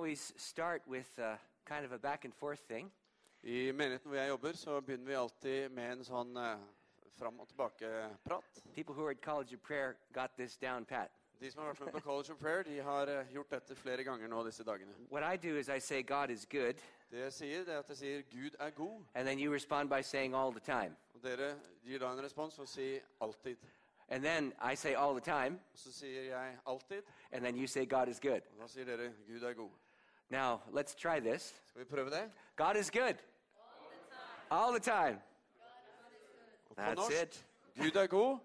always start with uh, kind of a back and forth thing. I menigheten hvor jeg jobber, så begynner vi alltid med en sånn eh, fram og tilbake-prat. People who are at College of Prayer got this down pat. De som har vært med på College of Prayer, de har eh, gjort dette flere ganger nå disse dagene. What I do is I say God is good, Det jeg sier, det er at jeg sier 'Gud er god', and then you respond by saying all the time. og dere gir da en respons og sier 'alltid'. And then I say all the time, Og så sier jeg 'alltid', and then you say God is good. og da sier dere 'Gud er god'. Now, let's try this. Skal vi prøve det? God is good. All the time. Og på That's norsk it. 'Gud er god'.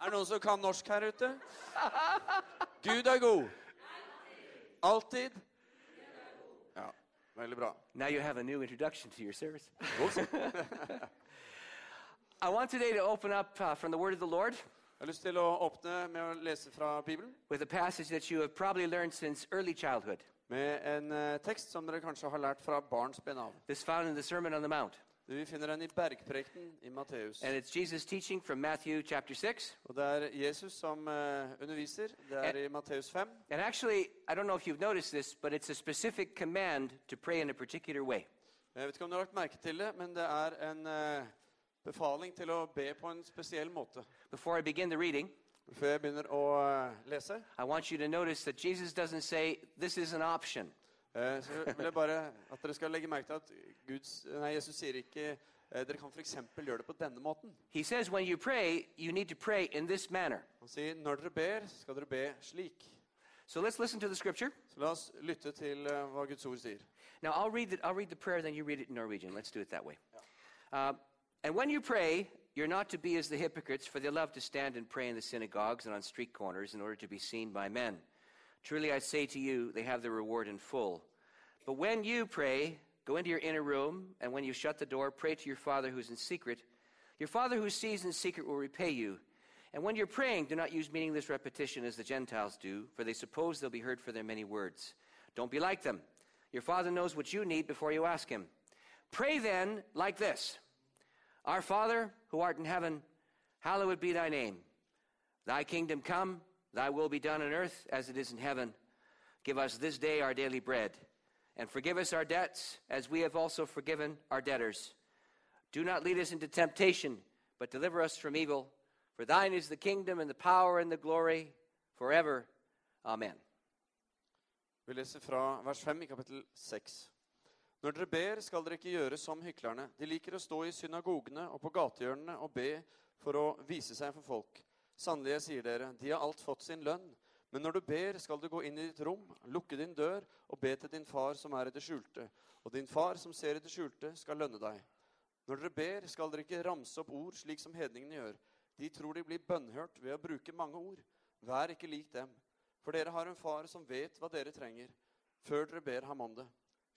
Er det noen som kan norsk her ute? Gud er god. Alltid. Ja, veldig bra. Now you have a new introduction to your service. God. I want today to open up uh, from the Word of the Lord Jeg har lyst til å åpne med å lese fra Bibelen with a passage that you have probably learned since early childhood. med en eh, tekst som dere kanskje har lært fra barnsben av. This found in the Sermon on the Mount. Vi finner den i Bergprekten i Matteus. And it's Jesus' teaching from Matthew chapter 6. Og det er Jesus som eh, underviser. Det er i Matteus 5. And actually, I don't know if you've noticed this, but it's a specific command to pray in a particular way. Jeg vet ikke om du har lagt merke til det, men det er en eh, befaling til å be på en spesiell måte. Before I begin the reading, Før jeg begynner å eh, lese, I want you to notice that Jesus doesn't say, This is an option. eh, så vil jeg bare at dere skal legge merke til at Guds, nei, Jesus sier ikke eh, dere kan f.eks. gjøre det på denne måten. He says, When you pray, you need to pray in this manner. Han sier når dere ber, skal dere be slik. So let's listen to the scripture. Så la oss lytte til eh, hva Guds ord sier. Now, I'll read, the, I'll read the prayer, then you read it in Norwegian. Let's do it that way. Uh, and when you pray, you're not to be as the hypocrites, for they love to stand and pray in the synagogues and on street corners in order to be seen by men. Truly, I say to you, they have their reward in full. But when you pray, go into your inner room, and when you shut the door, pray to your Father who's in secret. Your Father who sees in secret will repay you. And when you're praying, do not use meaningless repetition as the Gentiles do, for they suppose they'll be heard for their many words. Don't be like them. Your Father knows what you need before you ask Him. Pray then like this Our Father, who art in heaven, hallowed be thy name. Thy kingdom come, thy will be done on earth as it is in heaven. Give us this day our daily bread, and forgive us our debts as we have also forgiven our debtors. Do not lead us into temptation, but deliver us from evil. For thine is the kingdom and the power and the glory forever. Amen. Vi leser fra vers 5 i kapittel 6. Når dere ber, skal dere ikke gjøre som hyklerne. De liker å stå i synagogene og på gatehjørnene og be for å vise seg for folk. Sannelig, jeg sier dere, de har alt fått sin lønn. Men når du ber, skal du gå inn i ditt rom, lukke din dør og be til din far som er i det skjulte. Og din far som ser i det skjulte, skal lønne deg. Når dere ber, skal dere ikke ramse opp ord slik som hedningene gjør. De tror de blir bønnhørt ved å bruke mange ord. Vær ikke lik dem. For dere har en far som vet hva dere trenger, før dere ber ham om det.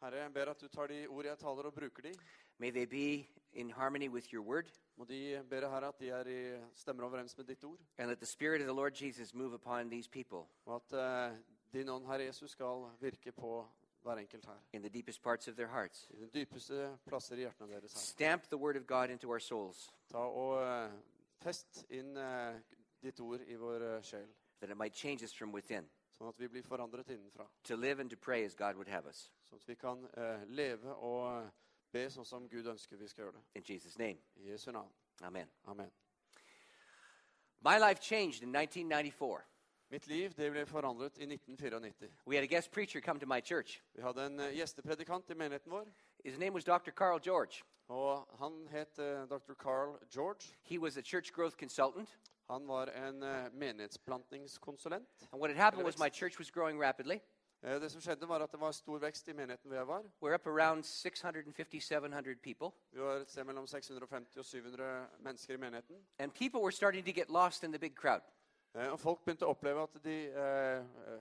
Herre, jeg ber at du tar de ord jeg taler, og bruker de. May they be in harmony with your word, Må de ber Herre, at de er i stemmer overens med ditt ord. and let the Spirit of the Lord Jesus move upon these people Og at uh, din ånd, Herre Jesus, skal virke på hver enkelt her. in the deepest parts of their hearts. I de dypeste plasser i hjertene deres, Herre. Stamp the word of God into our souls, Ta og uh, fest inn uh, ditt ord i vår sjel, that it might change us from within, sånn at vi blir forandret innenfra. to live and to pray as God would have us. Sånn at vi kan uh, leve og eh, be sånn som Gud ønsker vi skal gjøre det. In Jesus' name, I Jesu navn. amen. Amen. My life changed in 1994. Mitt liv det ble forandret i 1994. We had a guest preacher come to my church. Vi hadde en eh, gjestepredikant i menigheten vår. His name was Dr. Carl George. og Han het uh, dr. Carl George. He was a church growth consultant. Han var en menighetsplantingskonsulent. menighetsplantningskonsulent. And what had happened was my church was growing rapidly. Eh, Det som skjedde var at det var stor vekst i menigheten hvor jeg var. We're up around 650, 700 people. Vi var et sted mellom 650 og 700 mennesker i menigheten. And people were starting to get lost in the big crowd. Eh, Og folk begynte å oppleve at de eh, eh,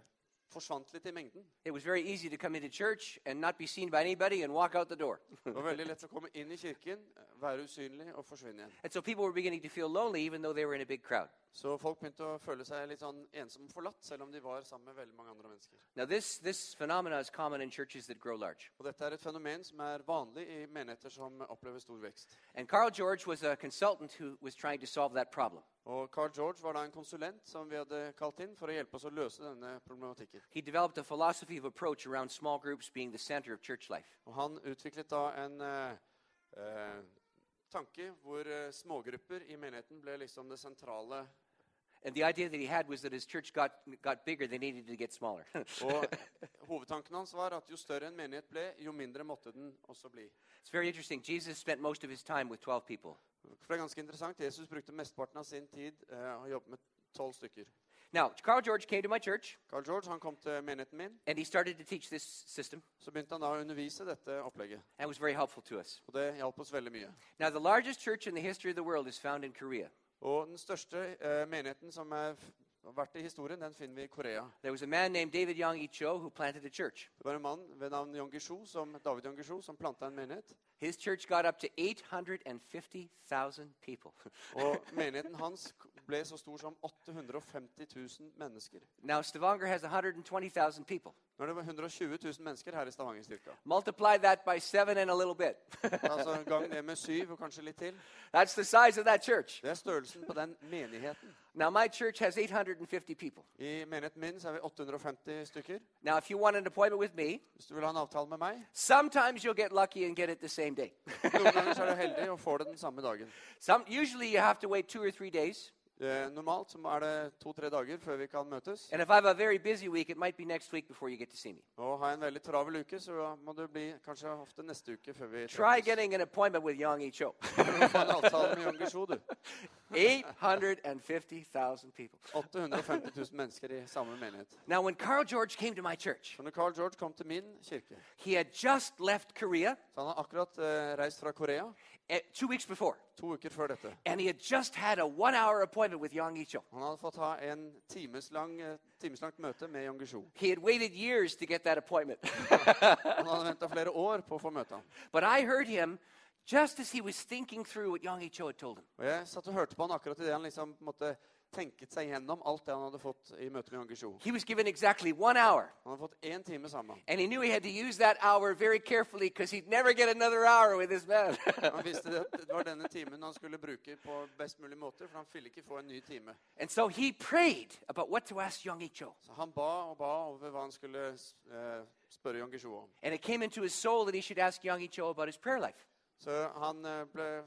forsvant litt i mengden. It was very easy to come into church and not be seen by anybody and walk out the door. Det var veldig lett å komme inn i kirken, være usynlig og forsvinne igjen. and so people were beginning to feel lonely even though they were in a big crowd. Så folk begynte å føle seg litt sånn og forlatt, selv om de var sammen med veldig mange andre mennesker. Now, this, this phenomena is common in churches that grow large. Og dette er et fenomen som er vanlig i menigheter som opplever stor vekst. And Carl George was a consultant who was trying to solve that problem. Og Carl George var da en konsulent som vi hadde kalt inn for å hjelpe oss å løse denne problematikken. He developed a philosophy of approach around small groups being the center of church life. Og han utviklet da en uh, uh, tanke hvor uh, smågrupper i menigheten ble liksom det sentrale. And the idea that he had was that his church got, got bigger, they needed to get smaller. Og hovedtanken hans var at jo større en menighet ble, jo mindre måtte den også bli. it's very interesting. Jesus spent most of his time with 12 people. For det er ganske interessant. Jesus brukte mesteparten av sin tid eh, å jobbe med tolv stykker. Now, Carl George came to my church Carl George han kom til menigheten min. and he started to teach this system Så begynte han da å undervise dette opplegget. and was very helpful to us. Og det hjalp oss veldig mye. Now, the largest church in the history of the world is found in Korea. Og den største eh, menigheten som er har vært i historien, den finner vi i Korea. There was a man named David Young Cho who planted a church. Det var en mann ved navn Jon Gisho, som, David Jon Gisho som planta en menighet. His church got up to 850,000 people. Og menigheten hans ble så stor som 850 000 mennesker. now, Stavanger has 120,000 people. Nå er det 120 000 mennesker her i Stavanger-styrka. Multiply that by seven and a little bit. Altså gang det med syv og kanskje litt til. That's the size of that church. Det er størrelsen på den menigheten. Now, my church has 850 people. I menigheten min så er vi 850 stykker. Now, if you want an appointment with me, Hvis du vil ha en avtale med meg, sometimes you'll get lucky and get it the same day. noen ganger er du heldig og får det den samme dagen. Some, usually, you have to wait two or three days. Eh, normalt så er det to-tre dager før vi kan møtes. Week. Og har jeg en veldig travel uke, så må det bli kanskje ofte neste uke før vi Try getting an appointment with Yang Cho. Gisho, du. 850,000 people. 850 000 mennesker i samme menighet. Now, when Carl George came to my church, når Carl George kom til min kirke, he had just left Korea så han har akkurat uh, reist fra Korea two weeks before, to uker før dette. and he had just had a one hour appointment with Yang Cho. Han hadde fått ha en timeslang, eh, timeslangt møte med Yang Gisho. He had waited years to get that appointment. Han hadde ventet flere år på å få møte ham. but I heard him just as he was thinking through what Yang Cho had told him. Og jeg satt og hørte på han akkurat i det han liksom måte tenket seg gjennom alt det han hadde fått i møte med He was given exactly one hour, Han hadde fått én time sammen. and he knew he had to use that hour very carefully because he'd never get another hour with this man. Han visste det, var denne timen han skulle bruke på best mulig måte, for han ville ikke få en ny time. and so he prayed about what to ask Yang Cho. Så han ba og ba over hva han skulle eh, spørre om. And it came into his soul that he should ask Yang Cho about his prayer life. Så han ble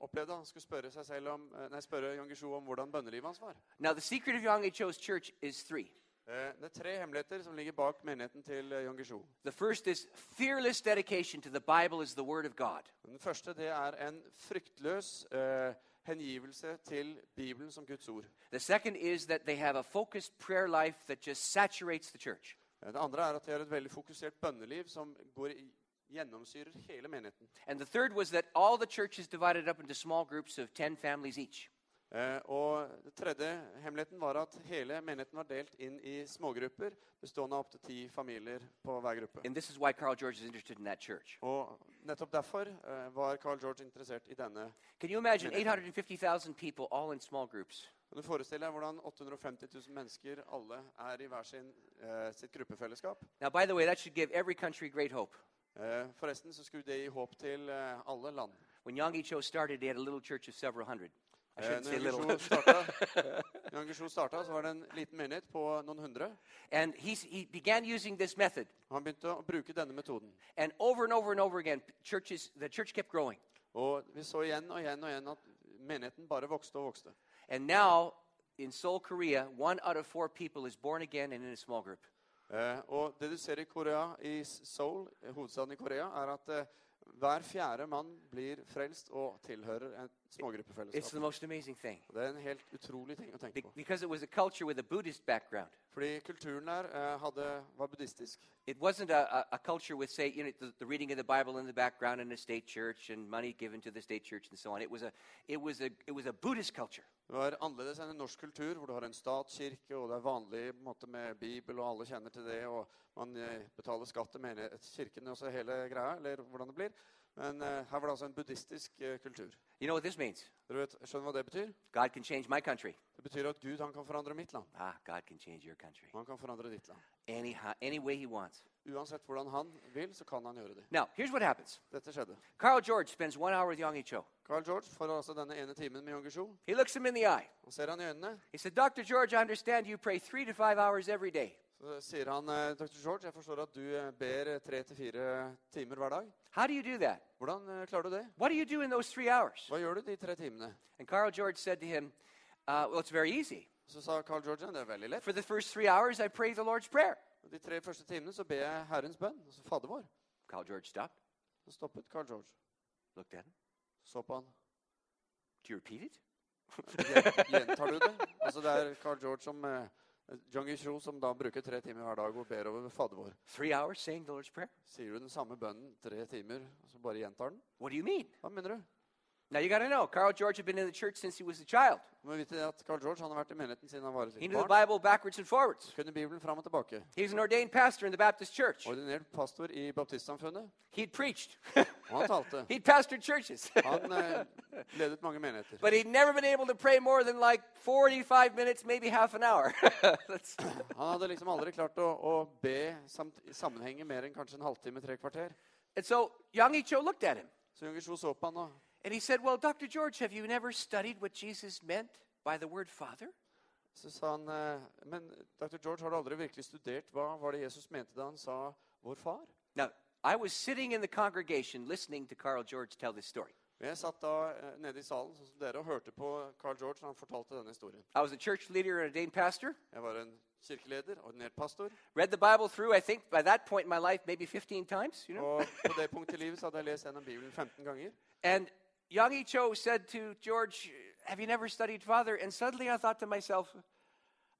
opplevde han skulle spørre seg selv om, eh, nei, spørre Jon Gisho om hvordan bønnelivet hans var. Now, the secret of Yang Cho's church is three. Eh, Det er tre hemmeligheter som ligger bak menigheten til eh, Jon Gisho. The first is fearless dedication to the Bible as the Word of God. Den første det er en fryktløs eh, hengivelse til Bibelen som Guds ord. The second is that they have a focused prayer life that just saturates the church. Eh, Det andre er at de har et veldig fokusert bønneliv som går i, gjennomsyrer hele menigheten. And the third was that all the church is divided up into small groups of 10 families each. Eh, og det tredje hemmeligheten var at hele menigheten var delt inn i smågrupper bestående av opptil ti familier på hver gruppe. And this is why Carl George is interested in that church. Og nettopp derfor eh, var Carl George interessert i denne. Can you imagine 850,000 people all in small groups? Kan du forestille deg hvordan 850 000 mennesker alle er i hver sin, eh, sitt gruppefellesskap? Now, by the way, that should give every country great hope. Eh, forresten så skulle det gi håp til eh, alle land. When Yang Cho started, they had a little church of several hundred. I Eh, shouldn't say little. Jan starta, starta, så var det en liten menighet på noen hundre. and he's, he began using this method. Han begynte å bruke denne metoden. And over and over and over again, churches, the church kept growing. Og vi så igjen og igjen og igjen at menigheten bare vokste og vokste. And now, in Seoul, Korea, one out of four people is born again and in a small group. Eh, og det du ser i Korea, i Seoul, eh, hovedstaden i Korea, er at eh, hver fjerde mann blir frelst og tilhører et It's smågruppefellesskap. the most amazing thing. Det er en helt utrolig ting å tenke på. because it was a culture with a Buddhist background. Fordi kulturen der hadde, var buddhistisk. It wasn't a, a, a culture with, say, you know, the, the reading of the Bible in the background in a state church and money given to the state church and so on. It was a, it was a, it was a Buddhist culture. Det var annerledes enn en norsk kultur, hvor du har en statskirke, og det er vanlig måte, med Bibel, og alle kjenner til det, og man eh, betaler skatt til menighetskirken og så hele greia, eller hvordan det blir. Men uh, her var det altså en buddhistisk uh, kultur. You know what this means? Dere vet, skjønner hva det betyr? God can change my country. Det betyr at Gud han kan forandre mitt land, Ah, God can change your country. han kan forandre ditt land. Any, any way he wants. Uansett hvordan han vil, så kan han gjøre det. Now, here's what happens. Dette skjedde. Carl George spends one hour with Yonggi Cho. Carl George får altså denne ene timen med Shu. He looks him in the eye. Han ser han i øynene, He said, Dr. George, I understand you pray three to five hours every day. så sier han eh, Dr. George, jeg forstår at du eh, ber eh, tre til fire timer hver dag. How do you do that? Hvordan klarer du det? What do you do in those three hours? Hva gjør du de tre timene? And Carl George said to him, uh, Well, it's very easy. Så sa Carl George det er veldig lett. For the first three hours, I pray the Lord's Prayer. De tre første timene så ber jeg Herrens bønn, altså Fader vår. Carl George stopped, Så stoppet Carl George. looked at him. Så på han. Do you repeat it? Gjen- Gjentar du det? Altså Det er Carl George som eh, Jung Isho som da bruker tre timer hver dag og ber over Fader vår. Three hours saying the Lord's Prayer? Sier du den samme bønnen tre timer, og så bare gjentar den? What do you mean? Hva mener du? Now, you got to know, Carl George had been in the church since he was a child. Du må vite at Carl George han har vært i menigheten siden han var et He lite knew the barn. Bible backwards and forwards. Kunne Bibelen fram og tilbake. He was an ordained pastor in the Baptist church. Ordinert pastor i baptistsamfunnet. He'd preached. Og han talte. He'd pastored churches. Han eh, ledet mange menigheter. but he'd never been able to pray more than like 45 minutes, maybe half an hour. That's, Han hadde liksom aldri klart å, å be samt, mer enn kanskje en halvtime, tre kvarter. and so Yang Cho looked at him Så Jung Isho så på han og and he said, Well, Dr. George, have you never studied what Jesus meant by the word Father? så sa han eh, Men dr. George, har du aldri virkelig studert hva var det Jesus mente da han sa 'vår far'? Now, I was sitting in the congregation listening to Carl George tell this story. Jeg satt da eh, nede i salen sånn som dere og hørte på Carl George når han fortalte denne historien. I was a church leader and ordained pastor. Jeg var en kirkeleder, ordinert pastor, Read the Bible through, I think, by that point in my life, maybe 15 times, you know. og på det punktet i livet så hadde jeg lest gjennom Bibelen 15 ganger. And Yang Cho said to George, Have you never studied Father? And suddenly I thought to myself,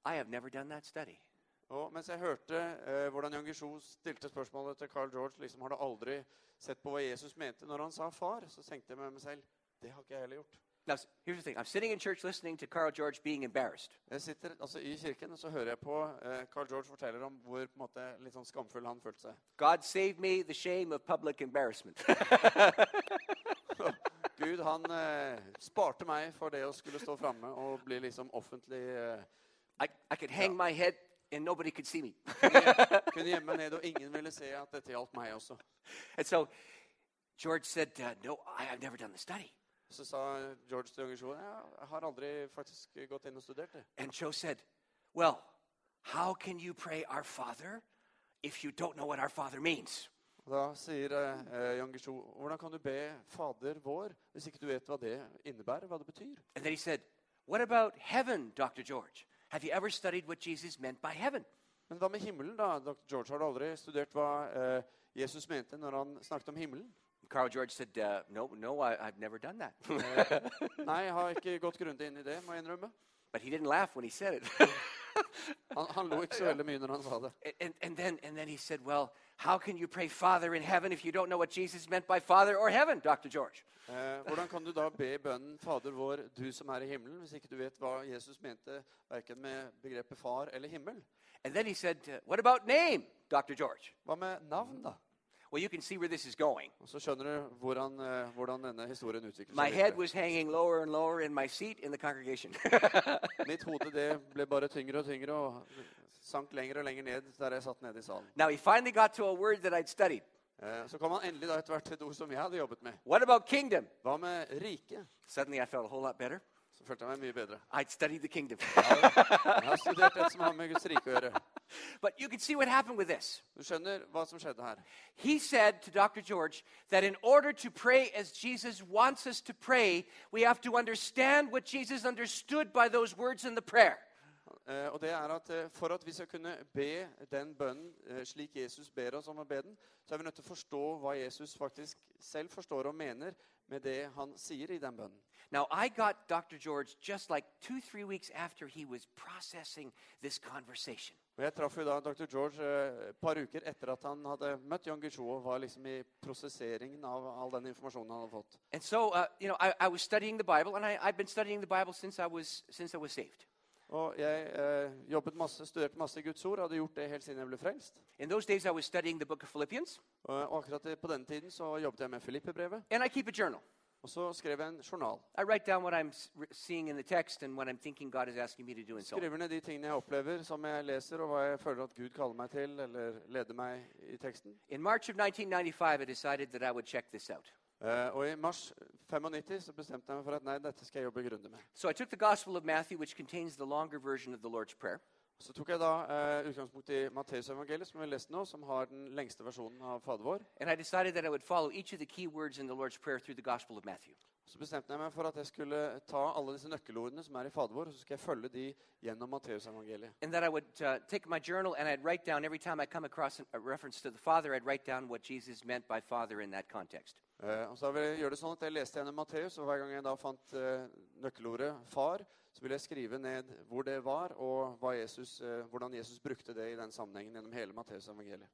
I have never done that study. Og mens jeg hørte eh, hvordan Jan Guillou stilte spørsmålet til Carl George liksom har du aldri sett på hva Jesus mente når han sa far, så tenkte jeg med meg selv det har ikke jeg heller gjort. Now, here's the thing I'm sitting in church listening to Carl George being embarrassed. Jeg sitter altså i kirken og så hører jeg på eh, Carl George forteller om hvor på en måte, litt sånn skamfull han følte seg. God save me the shame of public embarrassment. Gud han eh, sparte meg for det å skulle stå framme og bli liksom offentlig eh, I, I could hang my head and nobody could see me. Kunne gjemme meg ned, og ingen ville se at dette gjaldt meg også. and so George said, uh, No, I, I've never done the study. Så sa George til Guillou jeg har aldri faktisk gått inn og studert det. And Joe said, Well, how can you pray our Father if you don't know what our Father means? Og Da sier eh, Jan Gisho, hvordan kan du be Fader vår hvis ikke du vet hva det innebærer, hva det betyr? And then he said, What about heaven, Dr. George? Have you ever studied what Jesus meant by heaven? Men hva med himmelen, da? Dr. George, har du aldri studert hva eh, Jesus mente når han snakket om himmelen? Carl George said, uh, No, no, I, I've never done that. Nei, jeg har ikke gått grundig inn i det, må jeg innrømme. but he didn't laugh when he said it. Han, han lo ikke så veldig mye når han sa det. and, and, then, and then he said, Well, how can you pray Father in heaven if you don't know what Jesus meant by Father or heaven, Dr. George? Eh, hvordan kan du da be bønnen 'Fader vår, du som er i himmelen', hvis ikke du vet hva Jesus mente verken med begrepet far eller himmel? And then he said, What about name, Dr. George? Hva med navn, da? Well, you can see where this is going. Og så skjønner du hvordan, eh, hvordan denne historien utvikler My head was hanging lower and lower in my seat in the congregation. Mitt hode det ble bare tyngre og tyngre og sank lenger og lenger ned der jeg satt nede i salen. now, he finally got to a word that I'd studied. Eh, Så kom han endelig da etter hvert til et ord som jeg hadde jobbet med. What about kingdom? Hva med rike? Suddenly, I felt a whole lot better. Så følte jeg meg mye bedre. I'd studied the kingdom. Jeg har studert det som har med Guds rike å gjøre. But you can see what happened with this. Du skjønner hva som skjedde her. He said to Dr. George that in order to pray as Jesus wants us to pray, we have to understand what Jesus understood by those words in the prayer. Eh, og det er at eh, For at vi skal kunne be den bønnen eh, slik Jesus ber oss om å be den, så er vi nødt til å forstå hva Jesus faktisk selv forstår og mener med det han sier i den bønnen. Now, I got Dr. George just like two, three weeks after he was processing this conversation. Og Jeg traff jo da dr. George eh, et par uker etter at han hadde møtt Jan Gucho og var liksom i prosesseringen av all den informasjonen han hadde fått. And so, uh, you know, I, I was studying the Bible, and I, I've been studying the Bible since I was, since I was saved. Og jeg eh, jobbet masse, studerte masse Guds ord, hadde gjort det helt siden jeg ble frelst. In those days, I was studying the book of Philippians, og akkurat på denne tiden så jobbet jeg med Filippe-brevet. and I keep a journal. Og så skrev jeg en journal. I write down what I'm seeing in the text and what I'm thinking God is asking me to do, and so on. Skriver ned de tingene jeg opplever, som jeg leser, og hva jeg føler at Gud kaller meg til, eller leder meg i teksten. In March of 1995, I decided that I would check this out. Eh, og i mars 95 så bestemte jeg meg for at nei, dette skal jeg jobbe grundig med. So I took the Gospel of Matthew, which contains the longer version of the Lord's Prayer, Så tok jeg da eh, utgangspunkt i Matteusevangeliet, som vi har lest nå, som har den lengste versjonen av Fader vår. and I decided that I would follow each of the key words in the Lord's Prayer through the Gospel of Matthew. Så bestemte jeg meg for at jeg skulle ta alle disse nøkkelordene som er i Fader vår, og så skal jeg følge de gjennom Matteusevangeliet. Uh. Eh, og så vil jeg gjøre det sånn at jeg leste gjennom Matteus, og hver gang jeg da fant uh, nøkkelordet 'far', så ville jeg skrive ned hvor det var, og Jesus, uh, hvordan Jesus brukte det i den sammenhengen gjennom hele Matteusevangeliet.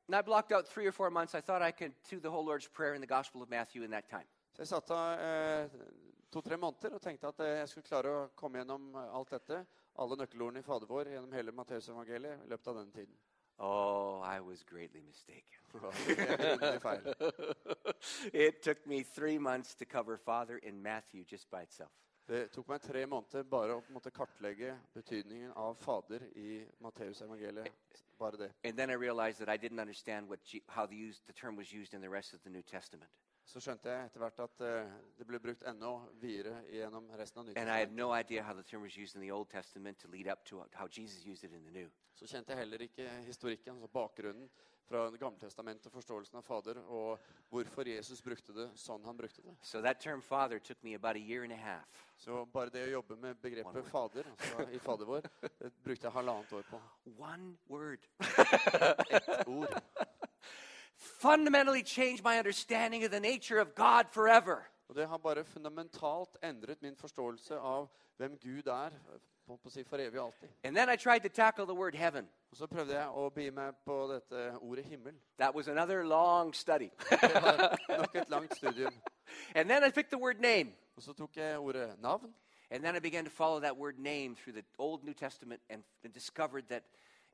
Så jeg satt av eh, to-tre måneder og tenkte at eh, jeg skulle klare å komme gjennom eh, alt dette, alle nøkkelordene i Fader vår, gjennom hele Matteusevangeliet i løpet av denne tiden. Oh, I was greatly mistaken. It took me three months to cover Father in Matthew just by itself. Det tok meg tre måneder bare å måte kartlegge betydningen av Fader i Matteusevangeliet. Bare det. And then I realized that I didn't understand what how the term was used in the rest of the New Testament. Så skjønte jeg etter hvert at uh, det ble brukt enda videre gjennom resten av Nytestamentet. Testament. Så kjente jeg heller ikke historikken, altså bakgrunnen fra Det gamle testamentet, forståelsen av Fader, og hvorfor Jesus brukte det sånn han brukte det. So term Father took me about a year and a half. Så bare det å jobbe med begrepet. Fader, altså i Fader vår, det brukte jeg halvannet år på. One word. Ett ord. Fundamentally changed my understanding of the nature of God forever. Og det har bare fundamentalt endret min forståelse av hvem Gud er, på, si for evig og alltid. And then I tried to tackle the word heaven. Og så prøvde jeg å begi meg på dette ordet himmel. That was another long study. Det var nok et langt studium. and then I picked the word name. Og så tok jeg ordet navn. And then I began to follow that word name through the Old New Testament and, and discovered that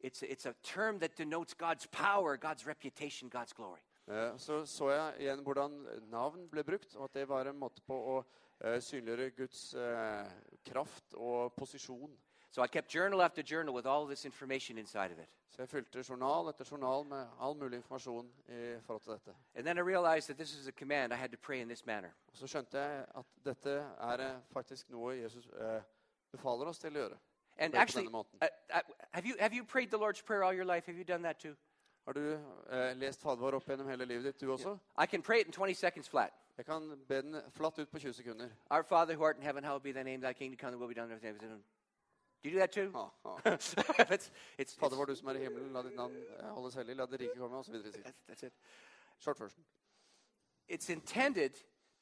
it's it's a term that denotes God's power, God's reputation, God's glory. Eh, Så så jeg igjen hvordan navn ble brukt, og at det var en måte på å eh, synliggjøre Guds eh, kraft og posisjon. So I kept journal after journal with all this information inside of it. Så jeg fylte journal etter journal med all mulig informasjon i forhold til dette. And then I realized that this was a command I had to pray in this manner. Og så skjønte jeg at dette er faktisk noe Jesus befaler oss til å gjøre. And actually, denne måten. uh, uh, have, you, have you prayed the Lord's Prayer all your life? Have you done that too? Har du eh, lest Fader vår opp gjennom hele livet ditt, du også? I can pray it in 20 seconds flat. Jeg kan be den flatt ut på 20 sekunder. Our Father who art in heaven, hallowed be thy name, thy kingdom come, thy will be done on earth as it is in heaven. Do you do that too? Ha, ha. it's, it's, Fader it's- vår, du som er i himmelen, la ditt navn eh, holdes hellig, la det rike komme, osv. that's, that's it. Short version. It's intended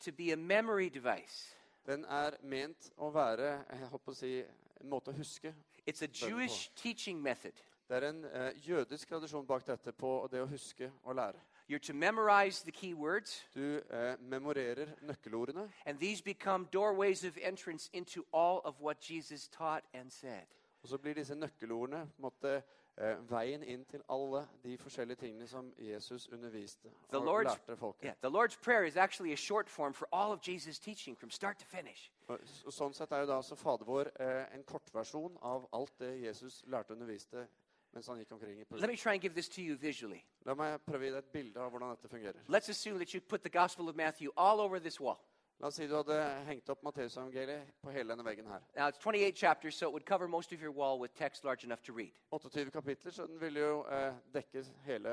to be a memory device. Den er ment å være jeg håper å si, en måte å huske. It's a Jewish teaching method. Det er en eh, jødisk tradisjon bak dette på det å huske og lære. You're to memorize the key words, Du eh, memorerer nøkkelordene, and these become doorways of entrance into all of what Jesus taught and said. og så blir disse nøkkelordene på en måte, eh, veien inn til alle de forskjellige tingene som Jesus underviste The og Lord's, lærte folket. yeah, the Lord's Prayer is actually a short form for all of Jesus' teaching from start to finish. Og og sånn sett er jo da altså Fader vår eh, en kortversjon av alt det Jesus lærte og underviste mens han gikk omkring i Let me try and give this to you visually. La meg prøve å gi deg et bilde av hvordan dette fungerer. Let's assume that you put the Gospel of Matthew all over this wall. La oss si du hadde hengt opp Matteusevangeliet på hele denne veggen her. Now, it's 28 chapters, so it would cover most of your wall with text large enough to read. 28 kapitler, så den ville jo eh, dekke hele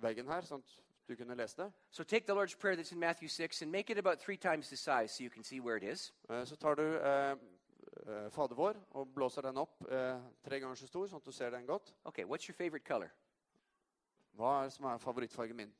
veggen her, sånn at du kunne lese det. So take the Lord's Prayer that's in Matthew 6 and make it about three times the size so you can see where it is. Eh, så tar du eh, eh, Fader vår og blåser den opp eh, tre ganger så stor, sånn at du ser den godt. Okay, what's your favorite color? Hva er det som er favorittfargen min?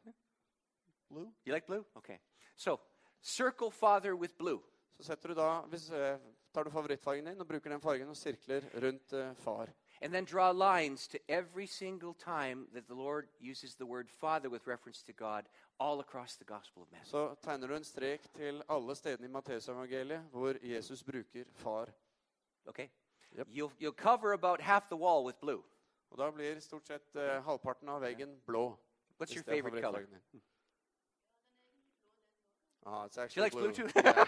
Blue. You like blue? Okay. So circle Father with blue. Så setter du da, hvis, eh, tar du favorittfargen din og bruker den fargen og sirkler rundt eh, far. And then draw lines to every single time that the Lord uses the word Father with reference to God all across the Gospel of Matthew. Så tegner du en strek til alle stedene i Matteusevangeliet hvor Jesus bruker far. Okay? Yep. You'll, you'll cover about half the wall with blue. Og da blir stort sett uh, halvparten av veggen blå. What's your favorite color? Ah, it's She actually likes blue too. Yeah.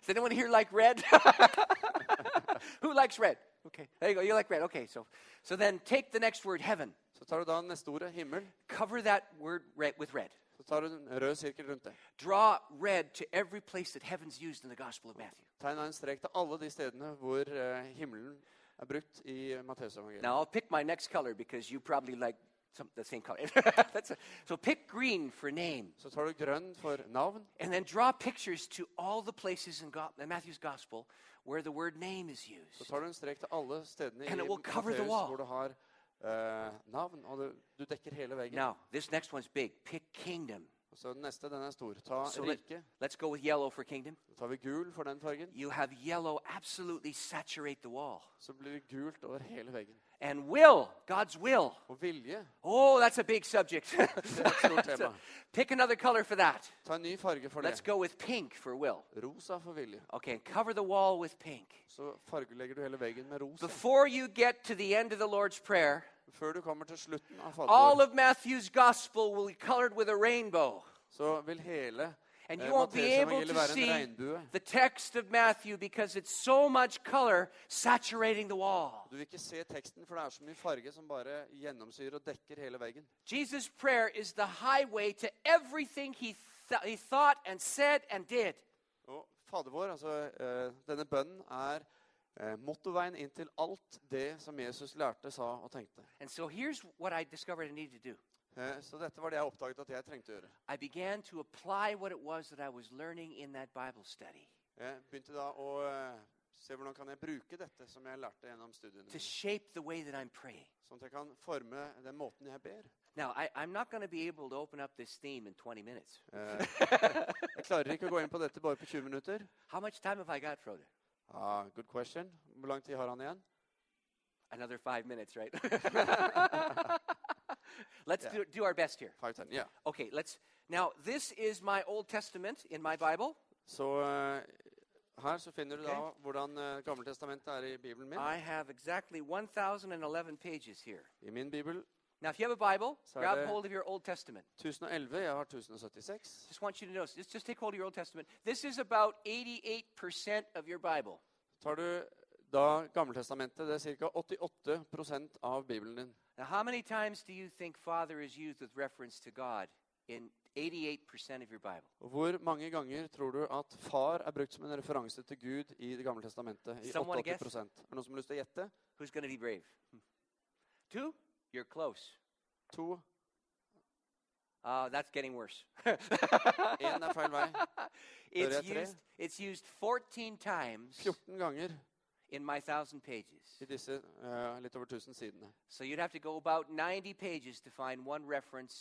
Does anyone here like red? Who likes red? Okay, there you go. You like red. Okay, so so then take the next word, heaven. Så tar du da neste ordet, himmel. Cover that word red with red. Så tar du en rød sirkel rundt det. Draw red to every place that heaven's used in the Gospel of Matthew. Tegn en strek til alle de stedene hvor eh, himmelen er brukt i Matteusevangeliet. Now I'll pick my next color because you probably like some, the same color. That's a, so pick green for name, Så tar du grønn for navn, and then draw pictures to all the places in, God, in Matthew's Gospel where the word name is så used. tar du en strek til alle stedene i And it will cover the wall. hvor du har eh, navn, og du, du dekker hele veggen. Now this next one's big. Pick kingdom. Så neste, den er stor. Ta So let, rike. let's go with yellow for kingdom. Da tar vi gul for den fargen. You have yellow absolutely saturate the wall. Så blir det gult over hele veggen. And will, God's will. Og vilje, Oh, that's a big subject. tema. Pick another color for that. Ta en ny farge for Let's det. go with pink for will. Rosa for vilje. Okay, and cover the wall with pink. Så fargelegger du hele veggen med rosa. Before you get to the end of the Lord's Prayer, Før du kommer til slutten av all of Matthew's gospel will be colored with a rainbow. så vil hele And eh, you won't be able to see the text of Matthew because it's so much color saturating the wall. Du vil ikke se teksten, for det er så mye farge som bare gjennomsyrer og dekker hele veggen. Jesus' prayer is the highway to everything he, th- he thought and said and did. Og Fader vår, altså eh, denne bønnen, er motorveien inn til alt det som Jesus lærte, sa og tenkte. And so here's what I discovered I needed to do. Eh, så dette var det jeg oppdaget at jeg trengte å gjøre. I began to apply what it was that I was learning in that Bible study Jeg begynte da å eh, se hvordan kan jeg bruke dette som jeg lærte gjennom studiene to shape the way that I'm praying. sånn at jeg kan forme den måten jeg ber. Now, I, I'm not going to be able to open up this theme in 20 minutes. Eh, jeg klarer ikke å gå inn på dette bare på 20 minutter. How much time have I got, Frode? Ah, good question. Hvor lang tid har han igjen? Another five minutes, right? let's Yeah. do, do our best here. Five, ten. Yeah. Okay, let's. Now, this is my Old Testament in my Bible. So, eh, her så finner du da Ok. hvordan uh, Gammeltestamentet er i Bibelen min. I have exactly 1,011 pages here. I min bibel Now, if you have a Bible, grab hold of your Old Testament. 1011, jeg har 1076. Just want you to notice. Just, just take hold of your Old Testament. This is about 88% of your Bible. Tar du da Gammeltestamentet, det er ca. 88% av Bibelen din. Now, how many times do you think Father is used with reference to God in 88% of your Bible? Hvor mange ganger tror du at far er brukt som en referanse til Gud i Det gamle testamentet? I Someone 88 Er det noen som har lyst til å gjette? Who's going to be brave? Two? You're close. To. Uh, that's getting worse. Én er feil vei. it's, Hører jeg tre? used, it's used 14 times 14 ganger in my thousand pages. i disse eh, litt over 1000 sidene. So you'd have to go about 90 pages to find one reference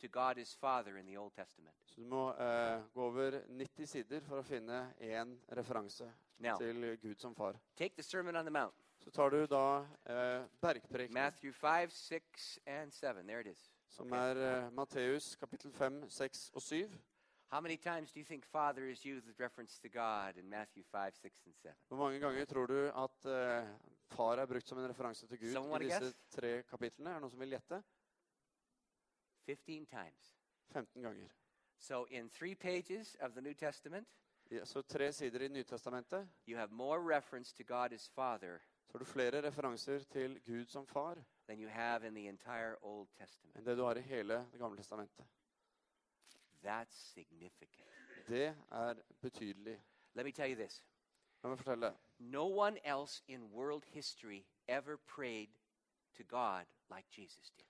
to God as Father in the Old Testament. Så du må eh, gå over 90 sider for å finne én referanse Now, til Gud som far. take the Sermon on the Mount, Så tar du da eh, bergprekenen, Matthew 5, 6, and 7. There it is. som er eh, Matteus kapittel 5, 6 og 7. How many times do you think Father is used with reference to God in Matthew 5, 6, and 7? Hvor mange ganger tror du at eh, far er brukt som en referanse til Gud Someone i disse guess? tre kapitlene? Er det noen som vil gjette? 15 times. 15 ganger. So in three pages of the New Testament, Ja, så tre sider i Nytestamentet you have more reference to God as Father har du flere referanser til Gud som far than you have in the entire Old Testament. enn det du har i hele Det gamle testamentet. That's significant. Det er betydelig. Let me tell you this La meg fortelle. no one else in world history ever prayed to God like Jesus did.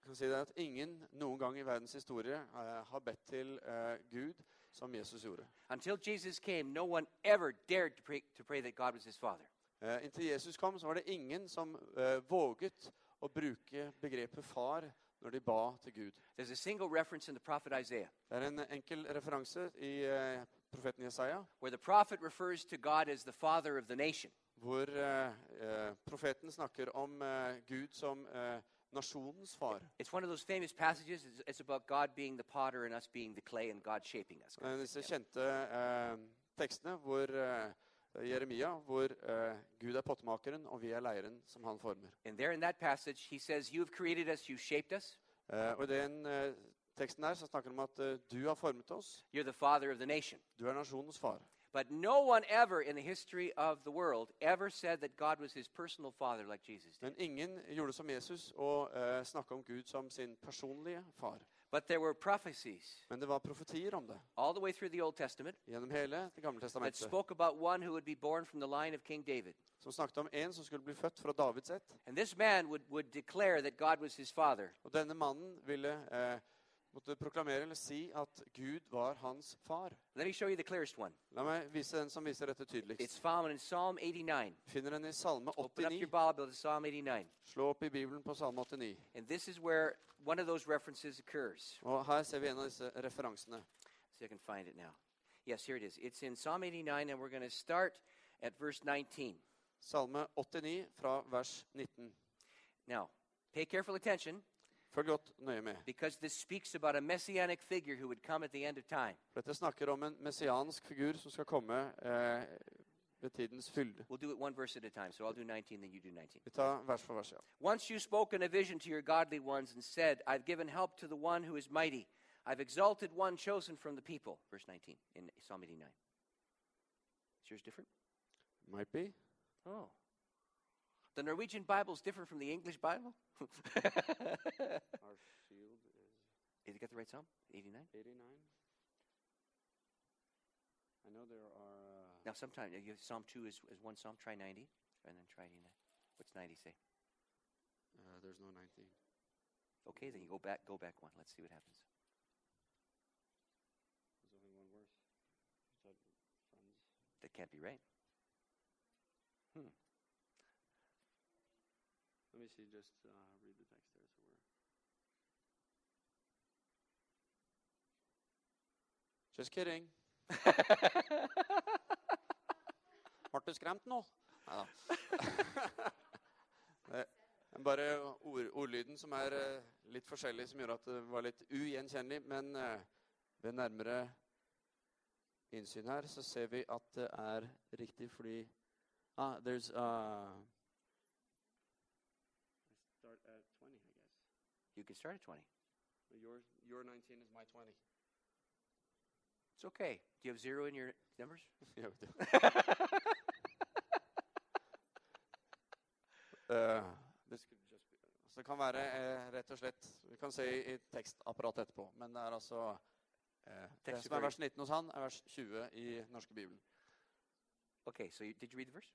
Jeg kan si det at Ingen noen gang i verdens historie eh, har bedt til eh, Gud som Jesus gjorde. Until Jesus came, no one ever dared to pray, to pray that God was his Father. Eh, inntil Jesus kom, så var det ingen som eh, våget å bruke begrepet far når de ba til Gud. There's a single reference in the Det er en enkel referanse i eh, profeten Jesaja, where the prophet refers to God as the Father of the nation. hvor profeten snakker om Gud som nasjonens far. It's one of those famous passages. It's, it's about God being the potter and us being the clay and God shaping us. Disse kjente tekstene hvor eh, Jeremia, hvor uh, Gud er pottemakeren, og vi er leiren som han former. And there in that passage, he says, You have created us, you shaped us. Eh, og i den uh, teksten der så snakker han om at eh, du har formet oss, You're the father of the nation. du er nasjonens far. But no one ever in the history of the world ever said that God was his personal father like Jesus did. Men ingen gjorde som Jesus og uh, om Gud som sin personlige far. But there were prophecies Men det var profetier om det all the way through the Old Testament gjennom hele Det gamle that testamentet. spoke about one who would be born from the line of King David. Som snakket om en som skulle bli født fra Davids ett. And this man would, would declare that God was his father. Og denne mannen ville eh, måtte proklamere eller si at Gud var hans far. Let me show you the clearest one. La meg vise den som viser dette It's tydeligst. found in Psalm 89. Finner den i Salme Open up your 89. Bible to Psalm 89. Slå opp i Bibelen på Salme 89. And this is where one of those references occurs. Og her ser vi en av disse referansene. See if I can find it now. Yes, here it is. It's in Psalm 89, and we're going to start at verse 19. Salme 89 fra vers 19. Now, pay careful attention Følg godt nøye med. because this speaks about a messianic figure who would come at the end of time. For Dette snakker om en messiansk figur som skal komme eh, ved tidens fylde. We'll do it one verse at a time, so I'll do 19, then you do 19. Vi tar vers for vers. ja. Once you spoke in a vision to your godly ones and said, I've given help to the one who is mighty. I've exalted one chosen from the people. Verse 19 in Psalm 89. Is yours different? Might be. Oh. The Norwegian Bible is different from the English Bible? Our shield is Did you get the right Psalm? 89? 89. I know there are. Uh, Now, sometimes you Psalm 2 is, is one Psalm. Try 90, and then try 89. What's 90 say? uh, there's no 19. Okay, then you go back, go back one. Let's see what happens. There's only one verse. That? That can't be right. Let me see. Just uh, read the text there. So we're. Just kidding. Ble du skremt nå? Neida. Det er bare ord, ordlyden som er eh, litt forskjellig, som gjør at det var litt ugjenkjennelig. Men eh, ved nærmere innsyn her så ser vi at det er riktig fordi ah, There's uh, start at 20, I guess. You can start at 20. Your, your 19 is my 20. It's okay. Do you have zero in your numbers? Yeah, we do. uh, det, skulle just be, altså det kan være eh, rett og slett Vi kan se i, i tekstapparatet etterpå. Men det er altså eh, Det som er vers 19 hos han, er vers 20 i norske bibelen. Okay, so you, did you read the verse?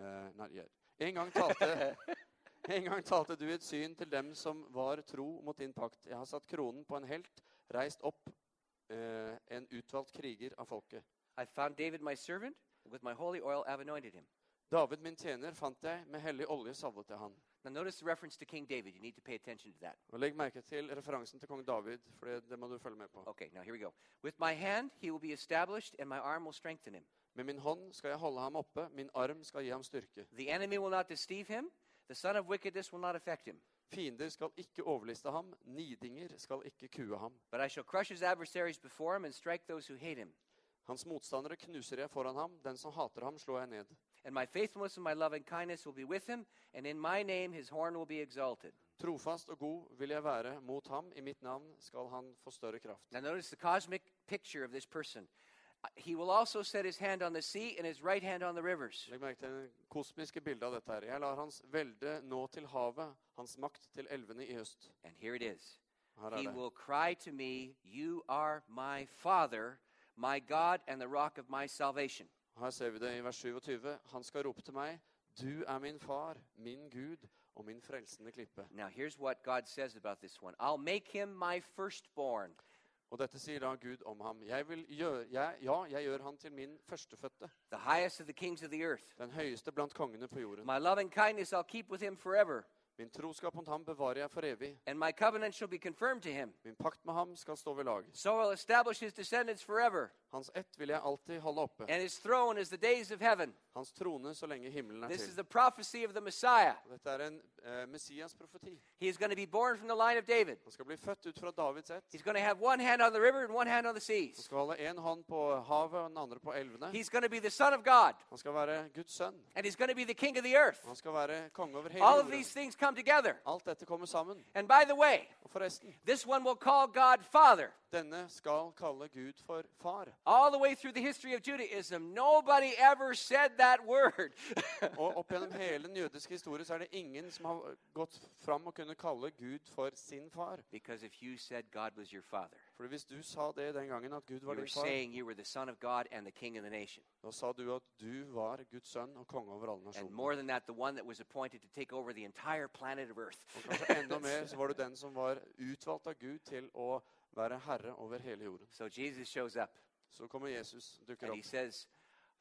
Uh, not yet. En gang, talte, en gang talte du et syn til dem som var tro mot din pakt. Jeg har satt kronen på en helt, reist opp eh, en utvalgt kriger av folket. I found David my servant. With my holy oil I've anointed him. David, min tjener, fant jeg, med hellig olje salvet jeg han. Now notice the reference to King David. You need to pay attention to that. Og Legg merke til referansen til kong David, for det, det må du følge med på. Okay, now here we go. With my hand he will be established, and my arm will strengthen him. Med min hånd skal jeg holde ham oppe, min arm skal gi ham styrke. The enemy will not deceive him. The son of wickedness will not affect him. Fiender skal ikke overliste ham, nidinger skal ikke kue ham. But I shall crush his adversaries before him and strike those who hate him. Hans motstandere knuser jeg foran ham, den som hater ham, slår jeg ned. And my faithfulness and my loving kindness will be with him, and in my name his horn will be exalted. Trofast og god vil jeg være mot ham, i mitt navn skal han få større kraft. Now notice the cosmic picture of this person. He will also set his hand on the sea and his right hand on the rivers. Legg merke til det kosmiske bildet av dette her. Jeg lar hans velde nå til havet, hans makt til elvene i øst. And here it is. Her er He det. will cry to me, You are my Father, my God, and the rock of my salvation. Her ser vi det i vers 27. Han skal rope til meg, du er min far, min Gud og min frelsende klippe. Now, here's what God says about this one I'll make him my firstborn. Og dette sier da Gud om ham. Jeg vil gjøre, jeg, ja, jeg gjør han til min førstefødte, the highest of the kings of the earth. den høyeste blant kongene på jorden. My loving kindness I'll keep with him forever, Min troskap mot ham bevarer jeg for evig. and my covenant shall be confirmed to him. Min pakt med ham skal stå ved lag. So I'll establish his descendants forever, Hans ett vil jeg alltid holde oppe. and his throne is the days of heaven. Hans trone så lenge himmelen er This is the prophecy of the Messiah. Og Dette er en eh, Messias profeti. He is going to be born from the line of David. Han skal bli født ut fra Davids ett. He's going to have one hand on the river and one hand on the Han seas. skal holde en hånd på havet og den andre på elvene. He's going to be the Son of God, Han skal være Guds sønn. and he's going to be the King of the earth. Han skal være konge over hele All of jorden. these things come together. Alt dette kommer sammen. And by the way, Og forresten, this one will call God Father. Denne skal kalle Gud for far. All the way through the history of Judaism, nobody ever said that word. Og opp gjennom hele den jødiske historien så er det ingen som har gått fram og kunne kalle Gud for sin far. because if you said God was your father, Fordi hvis du sa det den gangen at Gud you var were din far, saying you were the Son of God and the King of the nation. da sa du at du var Guds sønn og konge over alle And nasjoner. more than that, the one that was appointed to take over the entire planet of Earth. Og kanskje enda mer så var du den som var utvalgt av Gud til å være herre over hele jorden. So Jesus shows up Så kommer Jesus, dukker and he opp, says,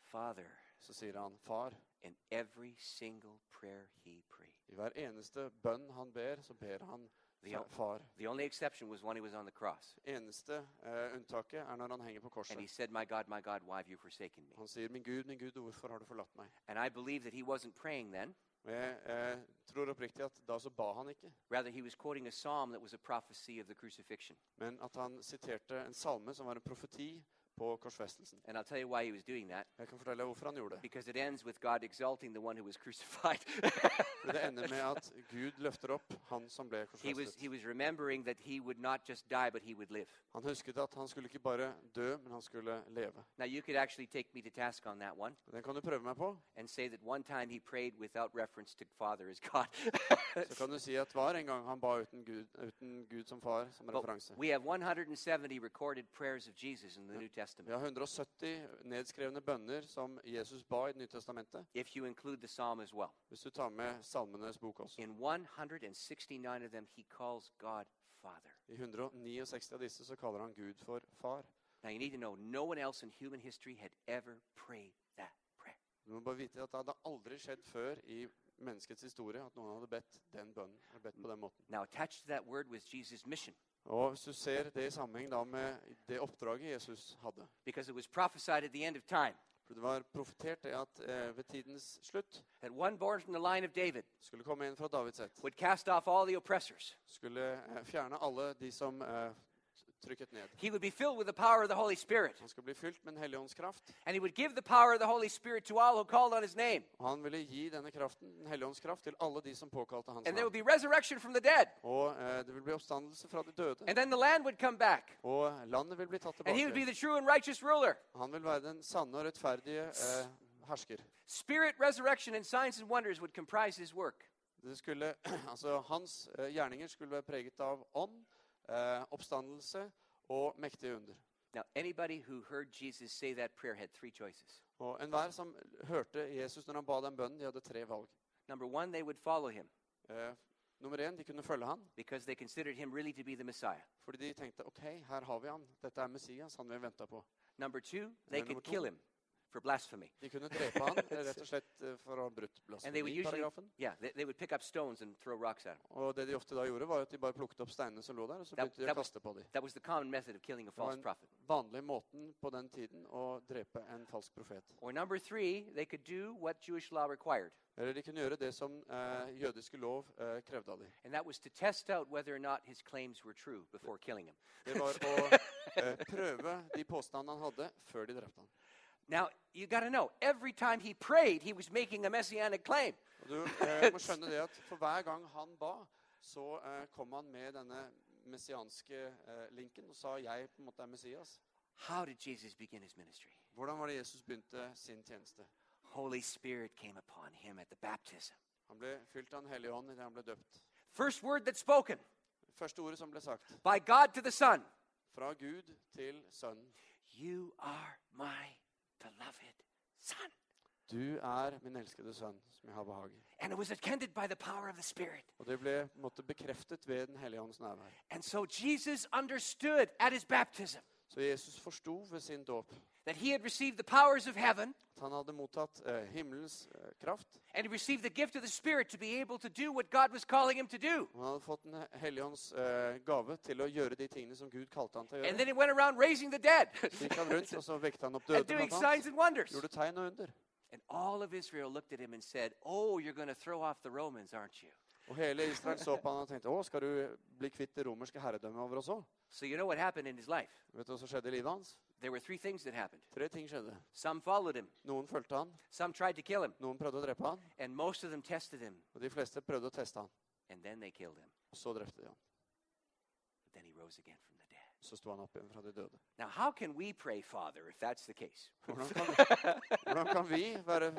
Father, så sier han far. in every single prayer he prayed. I hver eneste bønn han ber, så ber han The, o- far. the only exception was when he was on the cross. Eneste eh, unntaket er når han henger på And korset. he said, My God, my God, why have you forsaken me? Han sier, 'Min Gud, min Gud, hvorfor har du forlatt meg?' And I believe that he wasn't praying then. Og jeg eh, tror oppriktig at da så ba han ikke, Rather, he was quoting a psalm that was a prophecy of the crucifixion. men at han siterte en salme som var en profeti på korsfestelsen. And I'll tell you why he was doing that. Jeg kan fortelle hvorfor han gjorde det. Because it ends with God exalting the one who was crucified. For det ender med at Gud løfter opp han som ble he, was, korsfestet. he was remembering that he would not just die, but he would live. Han husket at han skulle ikke bare dø, men han skulle leve. Now, you could actually take me to task on that one Den kan du prøve meg på. and say that one time he prayed without reference to Father as God. Så kan du si at var en gang han ba uten Gud, uten Gud som far som referanse. we have 170 recorded prayers of Jesus in the New Vi har 170 nedskrevne bønner som Jesus ba i Det nye testamentet. if you include the psalm as well. Hvis du tar med Salmenes bok også. In 169 of them, he calls God Father. I 169 av disse så kaller han Gud for far. Now, you need to know no one else in human history had ever prayed that prayer. Du må bare vite at det hadde aldri skjedd før i menneskets historie at noen hadde bedt den bønnen. bedt på den måten. Now, attached to that word was Jesus' mission Og Hvis du ser det i sammenheng da med det oppdraget Jesus hadde because it was prophesied at the end of time For Det var profetert det at eh, ved tidens slutt that one born from the line of David skulle komme inn fra Davids ett. would cast off all the oppressors. Skulle eh, fjerne alle de som eh, trykket ned. He would be filled with the power of the Holy Spirit, Han skulle bli fylt med Den hellige kraft. and he would give the power of the Holy Spirit to all who called on his name. Og han ville gi denne kraften, Den hellige kraft, til alle de som påkalte hans And there would be resurrection from the dead. Og eh, det ville bli oppstandelse fra de døde. And then the land would come back, Og landet ville bli tatt and he would be the true and righteous ruler. Han vil være den sanne og rettferdige eh, hersker. Spirit, resurrection, and signs and wonders would comprise his work. Det skulle, altså Hans eh, gjerninger skulle være preget av ånd, eh, oppstandelse og mektige under. Now, anybody who heard Jesus say that prayer had three choices. Og enhver som hørte Jesus når han ba den bønnen, de hadde tre valg. Number one, they would follow him Eh, nummer én, de kunne følge han, because they considered him really to be the Messiah. fordi de tenkte ok, her har vi han. Dette er Messias, han vi venta på. Number two, they Yeah, number could to, kill him for blasphemy. De kunne drepe han rett og slett eh, for å ha brutt And they would usually, blasfemiparagrafen. yeah, they, they would pick up stones and throw rocks at him. Og det de ofte da gjorde, var at de bare plukket opp steinene som lå der, og så That- begynte de å was- kaste på dem. That was the common method of killing a false prophet. vanlig måten på den tiden å drepe en falsk profet. Or number three, they could do what Jewish law required, Eller de kunne gjøre det som eh, jødiske lov eh, krevde av dem. Det var å eh, prøve de påstandene han hadde, før de drepte han. Now, you got to know, every time he prayed, he was making a messianic claim. Du eh, må skjønne det at For hver gang han ba, så eh, kom han med denne messianske eh, linken og sa 'jeg på en måte er Messias'. How did Jesus begin his ministry? Hvordan var det Jesus begynte sin tjeneste? Holy Spirit came upon him at the baptism. Han ble fylt av Den hellige ånd idet han ble døpt. First word that's spoken Første ordet som ble sagt, by God to the Son fra Gud til Sønnen. You are my beloved Son. Du er min elskede sønn, som jeg har behag i. Og det ble måtte, bekreftet ved Den hellige ånds nærvær. So Jesus baptism Så Jesus forsto ved sin dåp at han hadde fått powers of heaven at han hadde mottatt eh, himmelens eh, kraft. and he received the gift of the Spirit to be able to do what God was calling him to do. Han hadde fått Den hellige ånds eh, gave til å gjøre de tingene som Gud kalte han til å And gjøre. then he went around raising the dead Så gikk han rundt, og så vekte han opp and døde, doing blant signs annet. and wonders. Gjorde tegn og under. And all of Israel looked at him and said, Oh, you're going to throw off the Romans, aren't you? Og hele Israel så på han og tenkte å, skal du bli kvitt det romerske herredømmet over oss òg? So you know what happened in his life? Vet du hva som skjedde i livet hans? There were three things that happened. Tre ting skjedde. Some followed him, Noen fulgte han, some tried to kill him, noen prøvde å drepe han, and most of them tested him, og de fleste prøvde å teste han. and then they killed him. Og så drepte de han. But then he rose again from the dead. Så sto han opp igjen fra de døde. Now, how can we pray, Father, if that's the case? Hvordan kan, hvordan kan vi være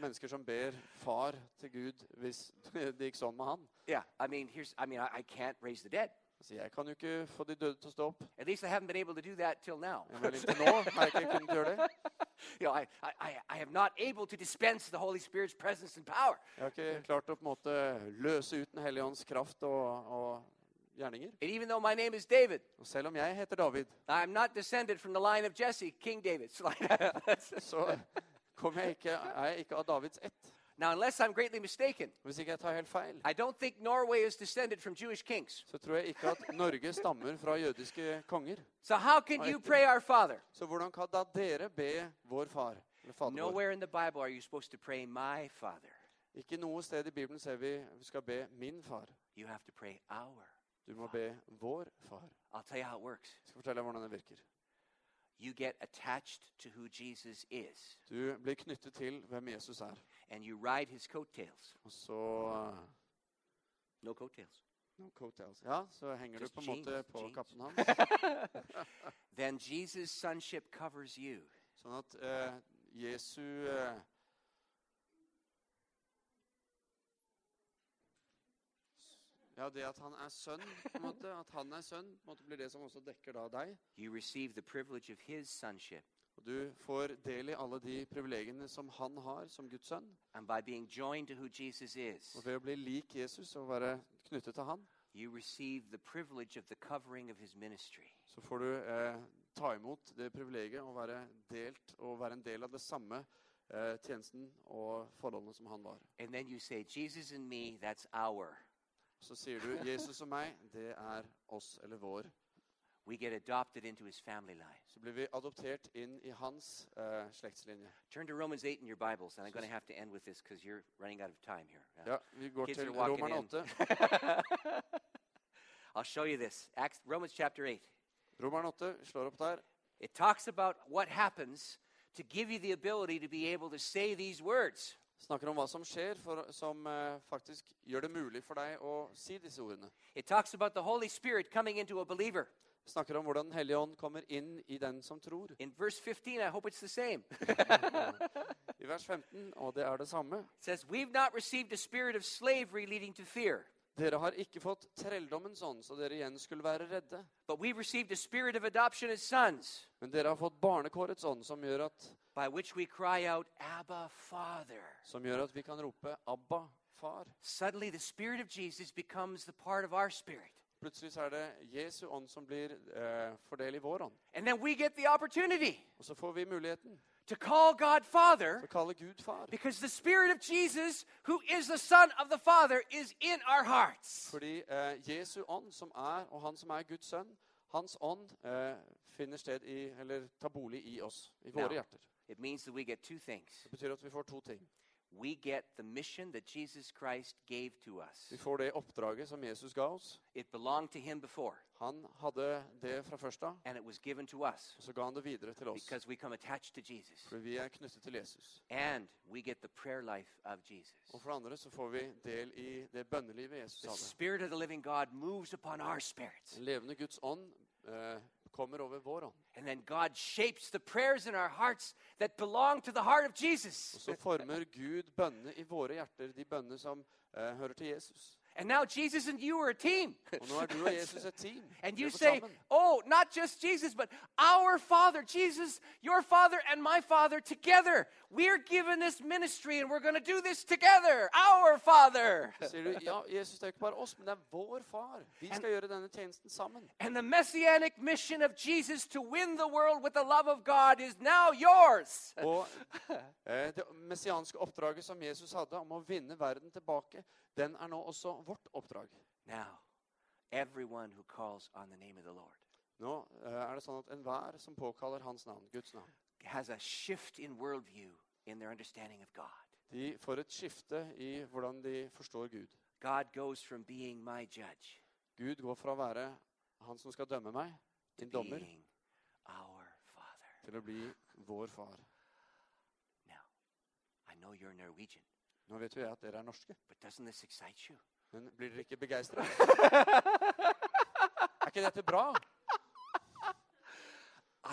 mennesker som ber far til Gud hvis det gikk sånn med han? Yeah, I mean, here's, I mean, I, I can't raise the dead. Altså, jeg kan jo ikke få de døde til å stå opp. At least I haven't been able to do that till now. Ja, inntil nå har jeg ikke kunnet gjøre det. you know, I, I, I- I have not able to dispense the Holy Spirit's presence and power. Jeg har ikke klart å på en måte løse ut Den hellige ånds kraft og, og gjerninger. And even though my name is David, Og selv om jeg heter David, I'm not descended from the line of Jesse, King David's line. så kommer jeg ikke, er jeg ikke av Davids ett. Now, unless I'm greatly mistaken, Hvis ikke jeg tar helt feil, I don't think Norway is descended from Jewish kings. så tror jeg ikke at Norge stammer fra jødiske konger. So how can you pray our Father? Så hvordan kan da dere be vår far? Eller fader vår? Nowhere in the Bible are you supposed to pray my Father. Ikke noe sted i Bibelen ser vi vi skal be min far. You have to pray our. Du må be vår far. I'll tell you how it works. Jeg skal fortelle deg hvordan det virker. You get attached to who Jesus is, Du blir knyttet til hvem Jesus er. And you ride his coattails. Og så No coattails. no coattails. Ja, så henger du Just på en måte jeans, på jeans. kappen hans. Then Jesus' sonship covers you. Sånn at eh, Jesu eh, Ja, det at han er sønn, på en måte, at han er sønn, på en måte blir det som også dekker da deg. You receive the privilege of his sonship. Og du får del i alle de privilegiene som han har som Guds sønn. And by being joined to who Jesus is, Og ved å bli lik Jesus og være knyttet til han, you receive the privilege of the covering of his ministry. så får du eh, ta imot det privilegiet å være delt og være en del av det samme eh, tjenesten og forholdene som han var. And then you say, Jesus and me, that's our. Så sier du Jesus og meg, det er oss eller vår. We get adopted into his family line. Så blir vi adoptert inn i hans uh, slektslinje. Turn to Romans 8 in your Bibles, and I'm going to have to end with this because you're running out of time here. Uh, Ja, vi går Kids til Romerne in. 8. I'll show you this. Acts, Romans chapter 8. Romerne 8 slår opp der. It talks about what happens to give you the ability to be able to say these words. Snakker om hva som skjer for, som uh, faktisk gjør det mulig for deg å si disse ordene. It talks about the Holy Spirit coming into a believer. Snakker om hvordan Den hellige ånd kommer inn i den som tror. In verse 15, I hope it's the same. I vers 15, og det er det samme. It says, We've not received a spirit of slavery leading to fear, Dere har ikke fått trelldommens ånd, så dere igjen skulle være redde. but we've received a spirit of adoption as sons, Men dere har fått barnekårets ånd, som gjør at, by which we cry out, Abba, Father. som gjør at vi kan rope 'Abba, far'. Suddenly, the Spirit of Jesus becomes the part of our spirit. Plutselig så er det Jesu ånd som blir eh, fordelt i vår ånd. And then we get the opportunity Og så får vi muligheten to call God Father til å kalle Gud far. because the Spirit of Jesus, who is the Son of the Father, is in our hearts. Fordi eh, Jesu ånd, som er, og han som er Guds sønn, hans ånd eh, finner sted i, eller tar bolig i oss, i våre Ja. hjerter. It means that we get two things. Det betyr at vi får to ting. We get the mission that Jesus Christ gave to us. Vi får det oppdraget som Jesus ga oss. It belonged to him before, Han hadde det fra først av, and it was given to us så ga han det videre til oss. because we come attached to Jesus. Fordi vi er knyttet til Jesus. And we get the prayer life of Jesus. Og for andra så får vi del i det bönelivet Jesus The hadde. Spirit of the living God moves upon our spirits. Levande Guds ånd eh, kommer over vår ånd. And then God shapes the prayers in our hearts that belong to the heart of Og Jesus. så former Gud bønnene i våre hjerter, de bønnene som eh, hører til Jesus. And now Jesus and you are a team. Og nå du og Jesus et team. And you say, sammen. oh, not just Jesus, but our Father, Jesus, your Father, and my Father together. We're given this ministry and we're going to do this together. Our Father. Sier du, ja, Jesus det er ikke bare oss, men det er vår far. Vi skal gjøre denne tjenesten sammen. And the messianic mission of Jesus to win the world with the love of God is now yours. Og eh, det messianske oppdraget som Jesus hadde om å vinne verden tilbake, den er nå også vårt oppdrag. Now, everyone who calls on the name of the Lord Nå eh, er det sånn at enhver som påkaller hans navn, Guds navn, has a shift in worldview in their understanding of God. de får et skifte i hvordan de forstår Gud. God goes from being my judge Gud går fra å være han som skal dømme meg, to din dommer, being our Father. til å bli vår far. Now, I know you're Norwegian, Nå vet jo jeg at dere er norske, but doesn't this excite you? Men blir dere ikke begeistret? Er ikke dette bra?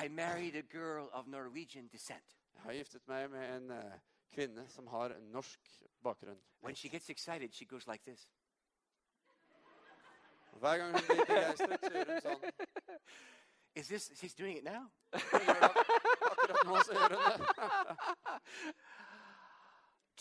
I married a girl of Norwegian descent. Jeg har giftet meg med en eh, kvinne som har norsk bakgrunn. When she gets excited, she goes like this. Hver gang hun blir begeistret, så gjør hun sånn. Is this, she's doing it now? Hun gjør det Akkurat nå så gjør hun det.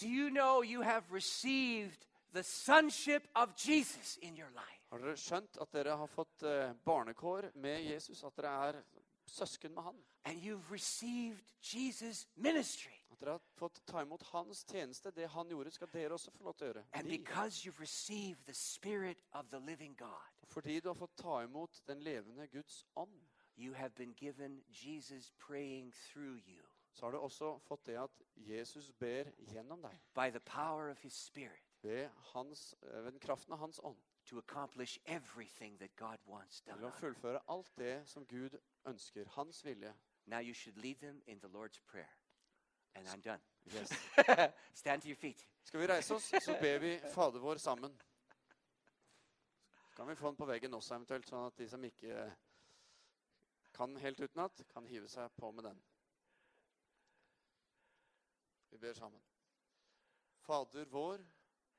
Do you know you have received the sonship of Jesus in your life? Har dere skjønt at dere har fått eh, barnekår med Jesus? At dere er søsken med han? And you've received Jesus' ministry. At dere har fått ta imot hans tjeneste? Det han gjorde, skal dere også få lov til å gjøre. And because you've received the Spirit of the living God, Fordi du har fått ta imot den levende Guds ånd, you have been given Jesus praying through you så har du også fått det at Jesus ber gjennom deg. by the power of his Spirit Ved, hans, eh, ved kraften av hans ånd. to accomplish everything that God wants done. Til å fullføre alt det som Gud ønsker. Hans vilje. Now you should lead them in the Lord's Prayer. And I'm done. Yes. Stand to your feet. Skal vi reise oss, så ber vi Fader vår sammen. Så kan vi få den på veggen også eventuelt, sånn at de som ikke kan helt utenat, kan hive seg på med den. Vi ber sammen. Fader vår,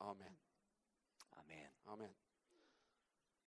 Amen. Amen. Amen.